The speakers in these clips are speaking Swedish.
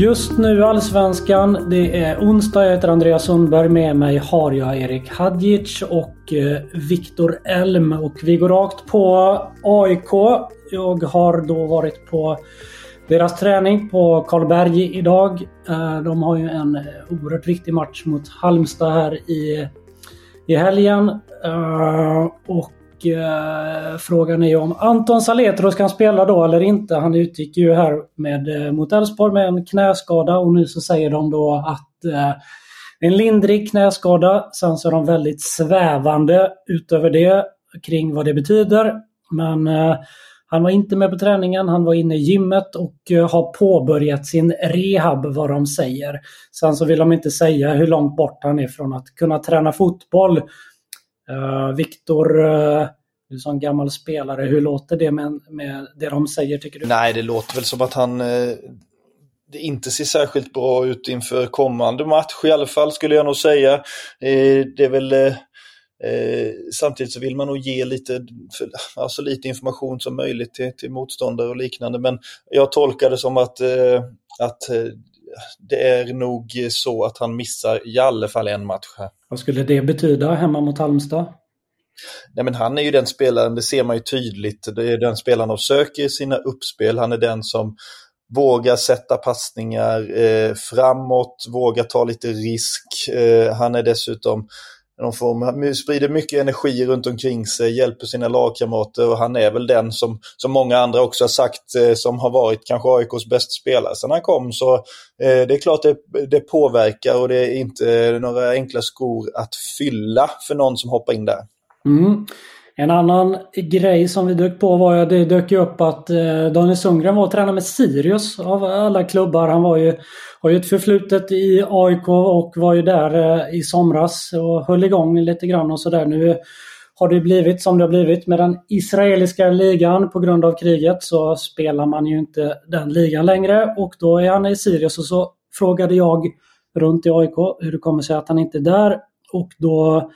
Just nu Allsvenskan. Det är onsdag. Jag heter Andreas Sundberg. Med mig har jag Erik Hadjic och eh, Viktor Elm. Och vi går rakt på AIK. Jag har då varit på deras träning på Karlberg idag. Eh, de har ju en eh, oerhört viktig match mot Halmstad här i, i helgen. Och och frågan är ju om Anton Saletros kan spela då eller inte. Han utgick ju här med, eh, mot Elfsborg med en knäskada och nu så säger de då att eh, en lindrig knäskada. Sen så är de väldigt svävande utöver det kring vad det betyder. Men eh, han var inte med på träningen, han var inne i gymmet och har påbörjat sin rehab vad de säger. Sen så vill de inte säga hur långt bort han är från att kunna träna fotboll. Uh, Viktor, uh, du som gammal spelare, hur låter det med, med det de säger tycker du? Nej, det låter väl som att han uh, det inte ser särskilt bra ut inför kommande match i alla fall skulle jag nog säga. det är väl Eh, samtidigt så vill man nog ge lite, alltså lite information som möjligt till, till motståndare och liknande. Men jag tolkar det som att, eh, att eh, det är nog så att han missar i alla fall en match här. Vad skulle det betyda hemma mot Halmstad? Nej, men han är ju den spelaren, det ser man ju tydligt, det är den spelaren de söker i sina uppspel. Han är den som vågar sätta passningar eh, framåt, vågar ta lite risk. Eh, han är dessutom de får, sprider mycket energi runt omkring sig, hjälper sina lagkamrater och han är väl den som, som många andra också har sagt eh, som har varit kanske AIKs bästa spelare sedan han kom. Så eh, det är klart det, det påverkar och det är inte några enkla skor att fylla för någon som hoppar in där. Mm. En annan grej som vi dök på var att det dök upp att eh, Daniel Sundgren var och tränade med Sirius av alla klubbar. Han var ju, har ju ett förflutet i AIK och var ju där eh, i somras och höll igång lite grann och sådär. Nu har det blivit som det har blivit med den israeliska ligan på grund av kriget så spelar man ju inte den ligan längre och då är han i Sirius och så frågade jag runt i AIK hur det kommer sig att han inte är där och då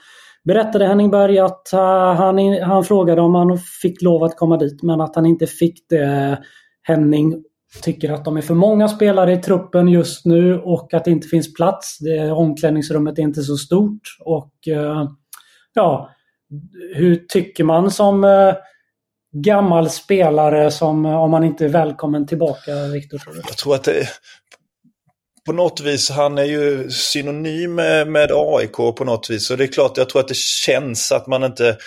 berättade Henning Berg att uh, han, han frågade om han fick lov att komma dit men att han inte fick det. Henning tycker att de är för många spelare i truppen just nu och att det inte finns plats. Det, omklädningsrummet är inte så stort. Och uh, ja, hur tycker man som uh, gammal spelare som om man inte är välkommen tillbaka, Viktor? Jag tror att det, på något vis, han är ju synonym med, med AIK på något vis. Så det är klart, jag tror att det känns att man inte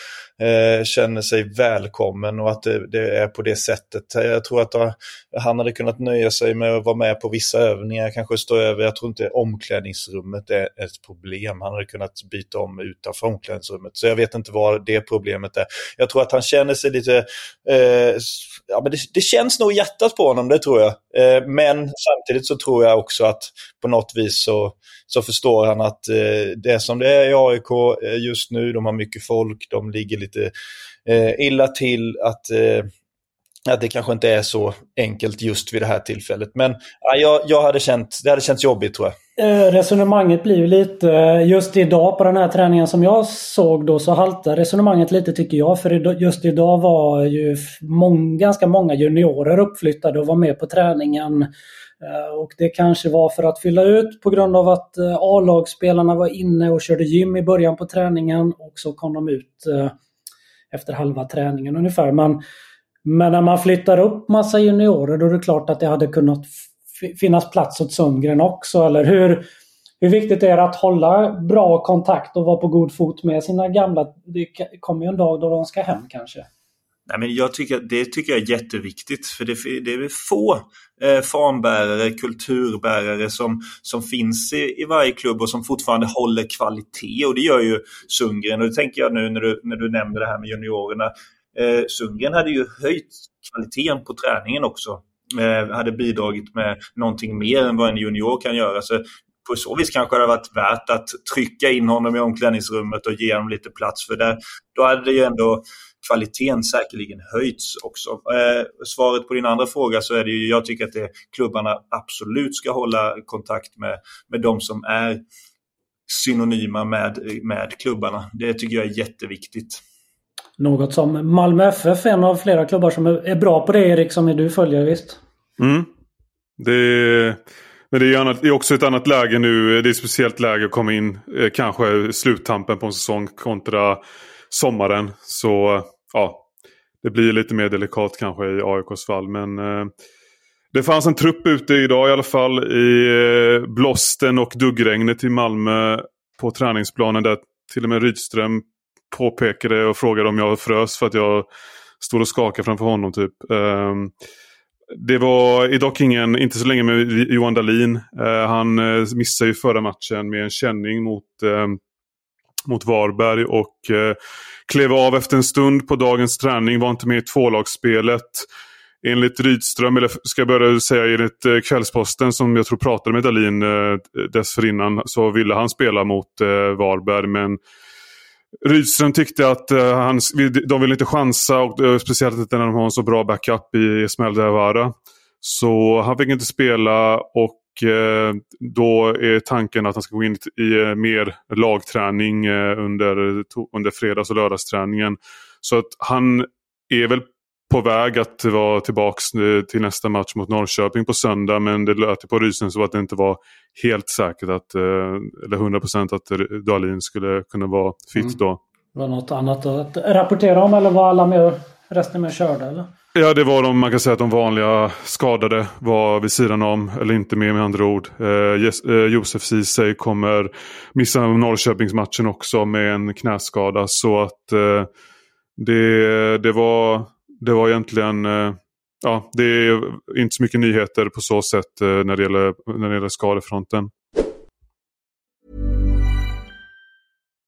eh, känner sig välkommen och att det, det, är på det sättet. Jag tror att eh, han hade kunnat nöja sig med att vara med på vissa övningar, kanske stå över. Jag tror inte omklädningsrummet är ett problem. Han hade kunnat byta om utanför omklädningsrummet. Så jag vet inte vad det problemet är. Jag tror att han känner sig lite... Eh, ja, men det, det, känns nog hjärtat på honom, det tror jag. Eh, men samtidigt så tror jag också att på något vis så, så förstår han att eh, det som det är i AIK eh, just nu. De har mycket folk, de ligger lite eh, illa till. att eh, att det kanske inte är så enkelt just vid det här tillfället. Men ja, jag, jag hade känt, det hade känts jobbigt tror jag. Eh, resonemanget blir lite, eh, just idag på den här träningen som jag såg då så haltar resonemanget lite tycker jag. För just idag var ju många, ganska många juniorer uppflyttade och var med på träningen. Eh, och det kanske var för att fylla ut på grund av att A-lagsspelarna var inne och körde gym i början på träningen och så kom de ut efter halva träningen ungefär. Men, men när man flyttar upp massa juniorer då är det klart att det hade kunnat finnas plats åt Sundgren också? Eller hur, hur viktigt är det att hålla bra kontakt och vara på god fot med sina gamla? Det kommer ju en dag då de ska hem kanske. Nej, men jag tycker, det tycker jag är jätteviktigt för det, det är få eh, fanbärare, kulturbärare som, som finns i, i varje klubb och som fortfarande håller kvalitet och det gör ju Sundgren. Och det tänker jag nu när du, när du nämnde det här med juniorerna. Eh, Sundgren hade ju höjt kvaliteten på träningen också eh, hade bidragit med någonting mer än vad en junior kan göra. Så på så vis kanske det hade varit värt att trycka in honom i omklädningsrummet och ge honom lite plats. För där, då hade det ju ändå kvaliteten säkerligen höjts också. Eh, svaret på din andra fråga så är det ju, jag tycker att det, klubbarna absolut ska hålla kontakt med, med de som är synonyma med, med klubbarna. Det tycker jag är jätteviktigt. Något som Malmö FF, en av flera klubbar som är bra på det Erik, som är du följer visst? Mm. Det är, men det är, annat, det är, också ett annat läge nu. Det är ett speciellt läge att komma in eh, kanske sluttampen på en säsong kontra sommaren. Så ja, det blir lite mer delikat kanske i AIKs fall. Men eh, det fanns en trupp ute idag i alla fall i eh, blåsten och duggregnet i Malmö på träningsplanen där till och med Rydström påpekade och frågade om jag frös för att jag stod och skakade framför honom. typ. Ehm, det var dock ingen, inte så länge med Johan Dahlin. Eh, han eh, missade ju förra matchen med en känning mot, ehm, mot Varberg och eh, klev av efter en stund på dagens träning. Var inte med i tvålagsspelet. Enligt Rydström, eller ska jag börja säga enligt eh, Kvällsposten som jag tror pratade med Dahlin eh, dessförinnan, så ville han spela mot eh, Varberg men Rydström tyckte att eh, han, de ville inte chansa och speciellt inte när de har en så bra backup i Esmael Diawara. Så han fick inte spela och då är tanken att han ska gå in i mer lagträning under, under fredags och lördagsträningen. Så att han är väl på väg att vara tillbaka till nästa match mot Norrköping på söndag. Men det lät på Rydström så att det inte var helt säkert att, eh, eller 100% att Dahlin skulle kunna vara fit mm. då. Var något annat att rapportera om eller var alla med, resten med körda? Eller? Ja, det var de, man kan säga att de vanliga skadade var vid sidan om, eller inte med med andra ord. Eh, eh Josef Ceesay kommer missa Norrköpingsmatchen också med en knäskada. Så att eh, det, det var det var egentligen eh, ja, det är inte så mycket nyheter på så sätt eh, när det gäller, när det gäller skadefronten.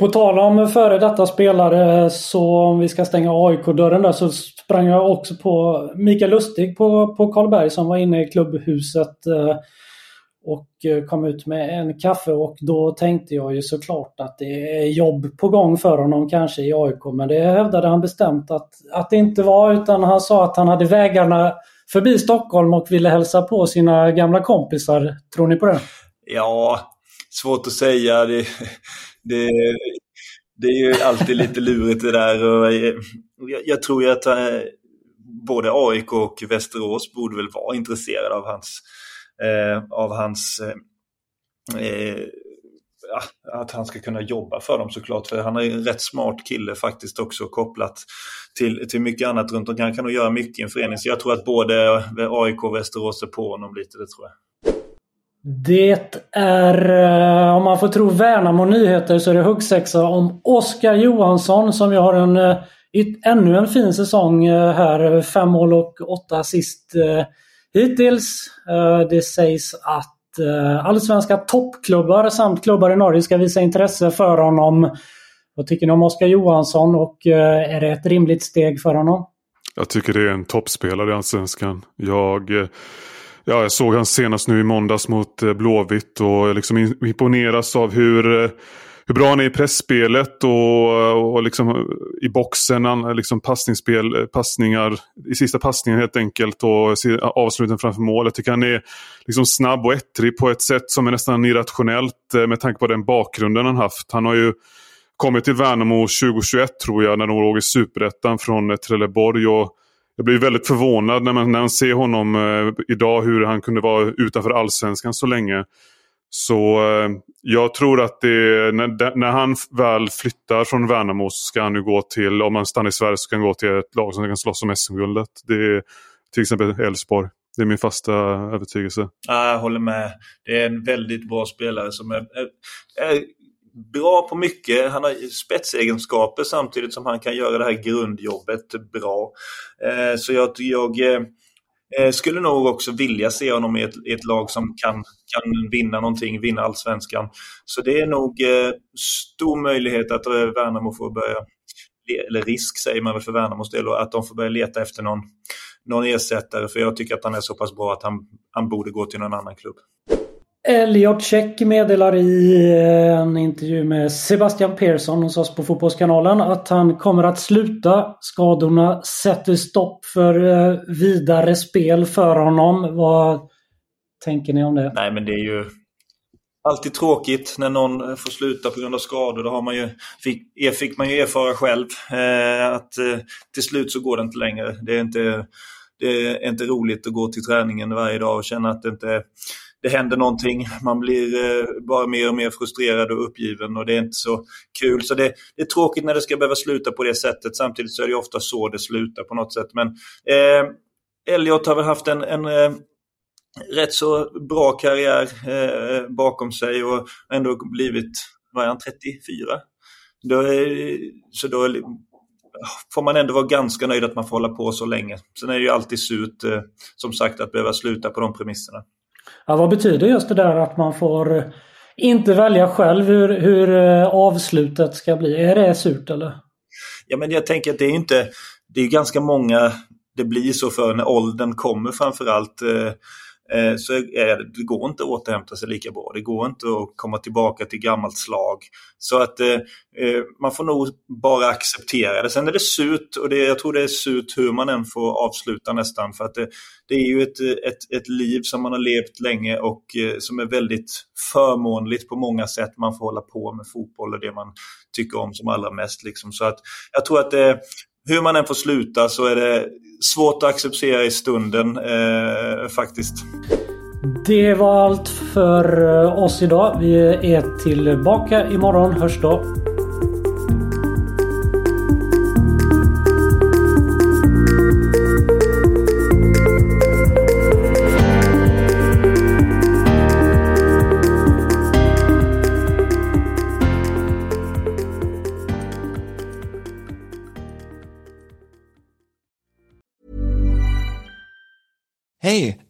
På tal om före detta spelare så om vi ska stänga AIK-dörren där så sprang jag också på Mikael Lustig på, på Karlberg som var inne i klubbhuset eh, och eh, kom ut med en kaffe och då tänkte jag ju såklart att det är jobb på gång för honom kanske i AIK men det hävdade han bestämt att, att det inte var utan han sa att han hade vägarna förbi Stockholm och ville hälsa på sina gamla kompisar. Tror ni på det? Ja, svårt att säga. Det, det, det är ju alltid lite lurigt det där. Och jag, jag tror ju att eh, både AIK och Västerås borde väl vara intresserade av hans, eh, av hans eh, eh ah, att han ska kunna jobba för dem såklart. För han är en rätt smart kille faktiskt också kopplat till, till mycket annat runt omkring. Han kan nog göra mycket i en förening. Så jag tror att både AIK och Västerås är på honom lite, det tror jag. Det är, eh, om man får tro Värnamo Nyheter, så är det huggsexa om Oskar Johansson som ju har en, eh, ännu en fin säsong eh, här. Fem mål och åtta assist hittills. Det sägs att allsvenska toppklubbar samt klubbar i Norge ska visa intresse för honom. Vad tycker ni om Oskar Johansson och är det ett rimligt steg för honom? Jag tycker det är en toppspelare i Allsvenskan. Jag Ja, jag såg han senast nu i måndags mot eh, Blåvitt och liksom imponeras av hur, eh, hur bra han är i pressspelet och, eh, och liksom i boxen. Liksom passningsspel, passningar, i sista passningen helt enkelt och avsluten framför mål. Jag tycker han är liksom snabb och ettrig på ett sätt som är nästan irrationellt med tanke på den bakgrunden han haft. Han har ju kommit till Värnamo 2021 tror jag när de låg i superettan från Trelleborg. Och jag blir väldigt förvånad när man, när man ser honom eh, idag hur han kunde vara utanför allsvenskan så länge. Så eh, jag tror att det, när, när han väl flyttar från Värnamo så ska han nu gå till, om han stannar i Sverige så ska han gå till ett lag som kan slåss om SM-guldet. Det är till exempel Elfsborg. Det är min fasta övertygelse. jag håller med. Det är en väldigt bra spelare som är, är, är bra på mycket. Han har spetsegenskaper samtidigt som han kan göra det här grundjobbet bra. Eh, så jag, jag eh, eh, skulle nog också vilja se honom i ett, i ett, lag som kan, kan vinna någonting, vinna allsvenskan. Så det är nog eh, stor möjlighet att eh, Värnamo får börja, eller risk säger man väl för Värnamos del, att de får börja leta efter någon, någon ersättare. För jag tycker att han är så pass bra att han, han borde gå till någon annan klubb. Elliot Check meddelar i eh, en intervju med Sebastian Persson hos oss på Fotbollskanalen att han kommer att sluta. Skadorna sätter stopp för eh, vidare spel för honom. Vad tänker ni om det? Nej, men det är ju alltid tråkigt när någon eh, får sluta på grund av skador. Det har man ju, fick, fick man ju erfara själv. Eh, att eh, till slut så går det inte längre. Det är inte, det är inte roligt att gå till träningen varje dag och känna att det inte det händer någonting. Man blir eh, bara mer och mer frustrerad och uppgiven och det är inte så kul. Så det, det, är tråkigt när det ska behöva sluta på det sättet. Samtidigt så är det ofta så det slutar på något sätt. Men eh, Elliot har väl haft en, en eh, rätt så bra karriär eh, bakom sig och ändå blivit, vad är han, 34? Då är, så då är, får man ändå vara ganska nöjd att man får hålla på så länge. Sen är det ju alltid surt, eh, som sagt, att behöva sluta på de premisserna. Ja, vad betyder just det där att man får inte välja själv hur, hur eh, avslutet ska bli? Är det surt eller? Ja, men jag tänker att det är inte... Det är ganska många det blir så för när åldern kommer framförallt. Eh, Eh, så är det, det går inte att återhämta sig lika bra. Det går inte att komma tillbaka till gammalt slag. Så att eh, eh, man får nog bara acceptera det. Sen är det surt och det, jag tror det är surt hur man än får avsluta nästan. För att det, det är ju ett, ett, ett liv som man har levt länge och eh, som är väldigt förmånligt på många sätt. Man får hålla på med fotboll och det man tycker om som allra mest. Liksom. Så att jag tror att det, hur man än får sluta så är det svårt att acceptera i stunden eh, faktiskt. Det var allt för eh, oss idag. Vi är tillbaka imorgon. Hörs då.